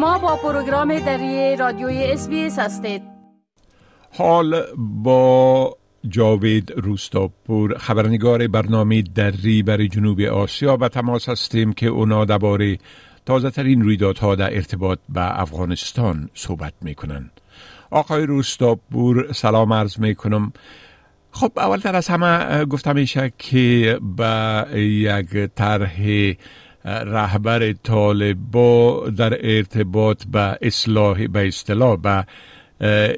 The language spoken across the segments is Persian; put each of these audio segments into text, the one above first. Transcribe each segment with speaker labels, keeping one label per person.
Speaker 1: شما با پروگرام دری رادیوی اس هستید
Speaker 2: حال با جاوید روستاپور خبرنگار برنامه دری برای جنوب آسیا به تماس هستیم که اونا درباره تازه ترین رویدادها در ارتباط به افغانستان صحبت می کنند. آقای روستاپور سلام عرض می کنم خب اولتر از همه گفتم میشه که به یک طرح رهبر طالبا در ارتباط به اصلاح به اصطلاح به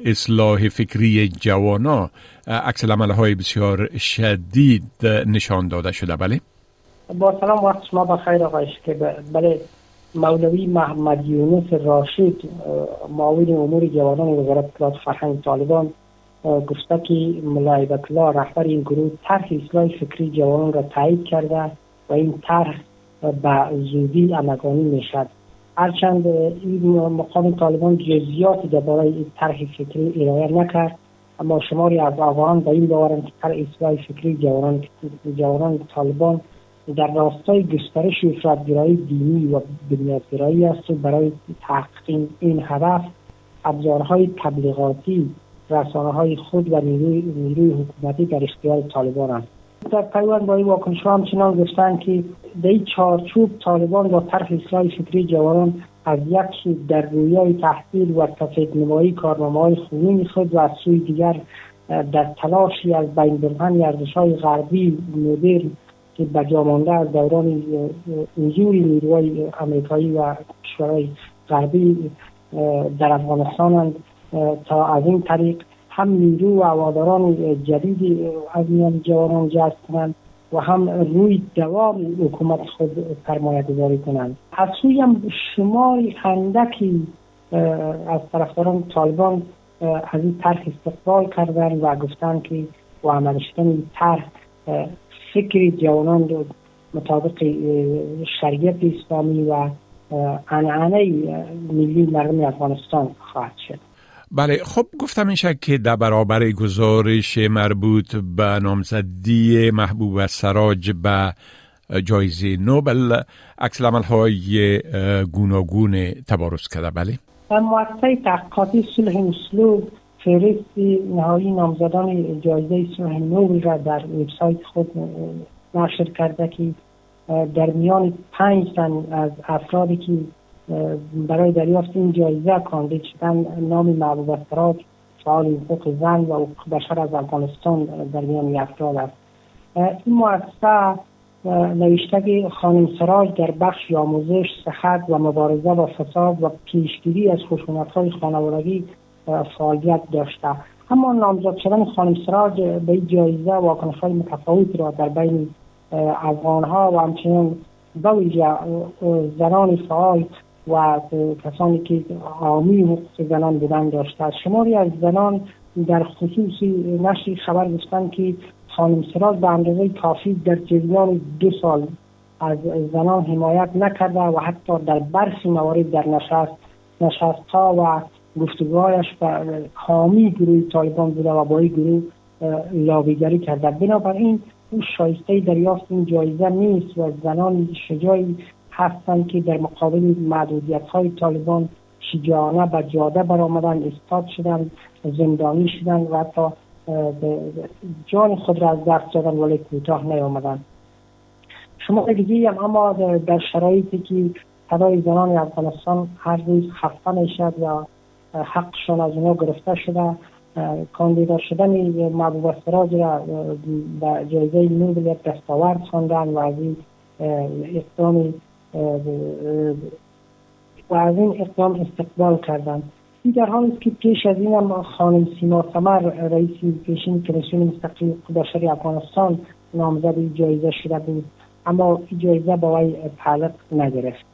Speaker 2: اصلاح فکری جوانا. عکس های بسیار شدید نشان داده شده. بله.
Speaker 3: با سلام وقت شما بخیر آقایش که بله مولوی محمد یونس راشد معاون امور جوانان وزارت اطلاعات فرهنگ طالبان گفته که ملای رهبر این گروه طرح اصلاح فکری جوانان را تایید کرده و این طرح به زودی عمگانی می‌شد هرچند این مقام طالبان جزیاتی درباره این طرح فکری ارائه نکرد اما شماری از افغانان به این باورند که طرح اصلاح فکری جوانان جوانان طالبان در راستای گسترش افرادگرایی دینی و بنیادگرایی است و برای تحقیق این هدف ابزارهای تبلیغاتی رسانه های خود و نیروی حکومتی در اختیار طالبان است. در پیوند با این واکنش همچنان گفتند که در این چارچوب طالبان با طرح اصلاح فکری جوانان از یک در رویای تحصیل و سفید نمایی کارنامه های خونین خود و از سوی دیگر در تلاشی از بین بردن ارزش های غربی مدرن که به مانده از دوران حضور نیروهای امریکایی و کشورهای غربی در افغانستان تا از این طریق هم نیرو و هواداران جدید از میان جوانان جذب کنند و هم روی دوام حکومت خود سرمایه گذاری کنند. از سوی هم شمار اندکی از طرفداران طالبان از این طرح استقبال کردن و گفتن که و عمل شدن این طرح فکر جوانان مطابق شریعت اسلامی و عنعنه ملی مردم افغانستان خواهد شد.
Speaker 2: بله خب گفتم این که در برابر گزارش مربوط به نامزدی محبوب سراج به جایزه نوبل عکس های گوناگون تبارز کرده بله.
Speaker 3: مؤسسه تحقیقاتی صلح مسلوب فهرست نهایی نامزدان جایزه صلح نوبل را در وبسایت خود نشر کرده که در میان پنج تن از افرادی که برای دریافت این جایزه کاندید شدن نام محبوب سراج فعال حقوق زن و حقوق بشر از افغانستان در میان افراد است. این مؤسسه نوشته خانم سراج در بخش آموزش صحت و مبارزه با فساد و پیشگیری از خشونت های خانوادگی فعالیت داشته. اما نامزد شدن خانم سراج به این جایزه واکنش های متفاوتی را در بین افغان ها و همچنین به زنان فعال و کسانی که عامی حقوق زنان بودن داشته. شماری از زنان در خصوص نشر خبر گفتند که خانم سراج به اندازه کافی در جریان دو سال از زنان حمایت نکرده و حتی در برخی موارد در نشست نشست ها و گفتگوهایش حامی گروه طالبان بوده و با این گروه لابیگری کرده. بنابراین او شایسته دریافت این جایزه نیست و زنان شجاعی هستند که در مقابل محدودیت های طالبان شجاعانه به جاده برآمدن استاد شدن زندانی شدن و حتی جان خود را از دست دادن ولی کوتاه نیامدن شما دیگه هم اما در شرایطی که صدای زنان افغانستان هر روز خفته می‌شد و حقشان از اونا گرفته شده کاندیدا شدن محبوب سراج را به جایزه نوبل دستاورد خواندن و از این اقدام و از این اقدام استقبال کردند این در حالی که پیش از این هم خانم سیما سمر رئیس پیشین کمیسیون مستقل بشری افغانستان نامزد جایزه شده بود. اما جایزه با وی تعلق نگرفت.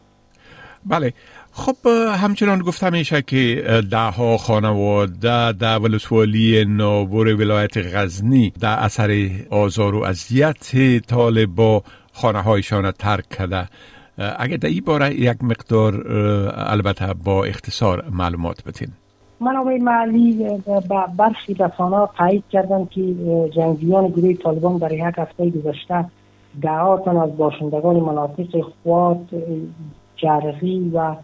Speaker 2: بله. خب همچنان گفته میشه که ده ها خانواده در ولسوالی نابور ولایت غزنی در اثر آزار و اذیت طالبا خانه هایشان ترک کرده. اگر در این باره یک مقدار البته با اختصار معلومات بتین.
Speaker 3: منابع محلی با برخی رسانه تایید کردن که جنگیان گروه طالبان در یک هفته گذشته دهاتن از باشندگان مناطق خوات جرغی و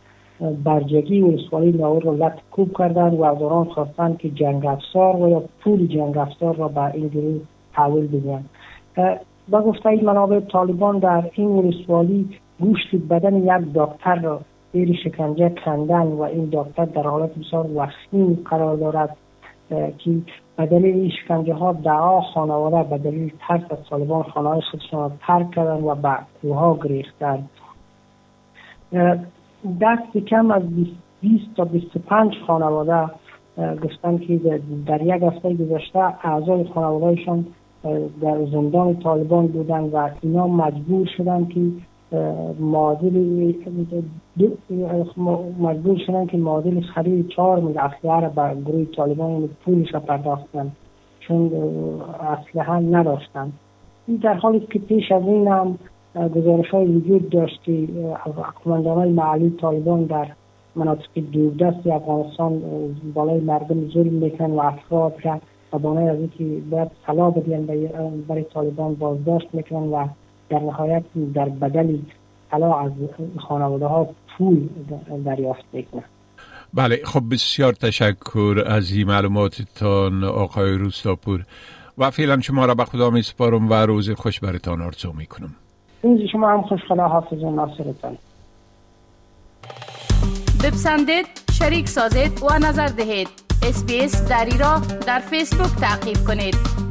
Speaker 3: برجگی ولسوالی لاور را لط کوب کردن و از آن خواستند که جنگ افزار و یا پول جنگ افزار را به این گروه تحویل بدهند. با گفته این منابع طالبان در این ولسوالی گوشت بدن یک دکتر را زیر شکنجه کندن و این دکتر در حالت بسیار وخیم قرار دارد که به دلیل این شکنجه ها دعا خانواده به دلیل ترس از طالبان خانه خودشان را ترک کردن و به کوها گریختن دست کم از 20 تا 25 خانواده گفتن که در یک هفته گذشته اعضای خانوادهشان در زندان طالبان بودن و اینا مجبور شدن که معادل مجبور شدن که معادل خرید چهار میل اسلحه به گروه طالبان پولش را پرداختن. چون اسلحه نداشتن. این در حالی که پیش از این هم گزارش های وجود داشت که های معلی طالبان در مناطق دوردست افغانستان بالای مردم ظلم میکن و افراد را و از اینکه باید طلا بدین برای طالبان بازداشت می‌کنن و در نهایت در بدل طلا از خانواده ها پول دریافت می‌کنن
Speaker 2: بله خب بسیار تشکر از این معلوماتتان آقای روستاپور و فعلا شما را به خدا می سپارم و روز خوش برتان آرزو می کنم
Speaker 3: روز شما هم خوش خدا حافظ و ناصرتان.
Speaker 1: بپسندید شریک سازید و نظر دهید. اسپیس دری را در فیسبوک تعقیب کنید.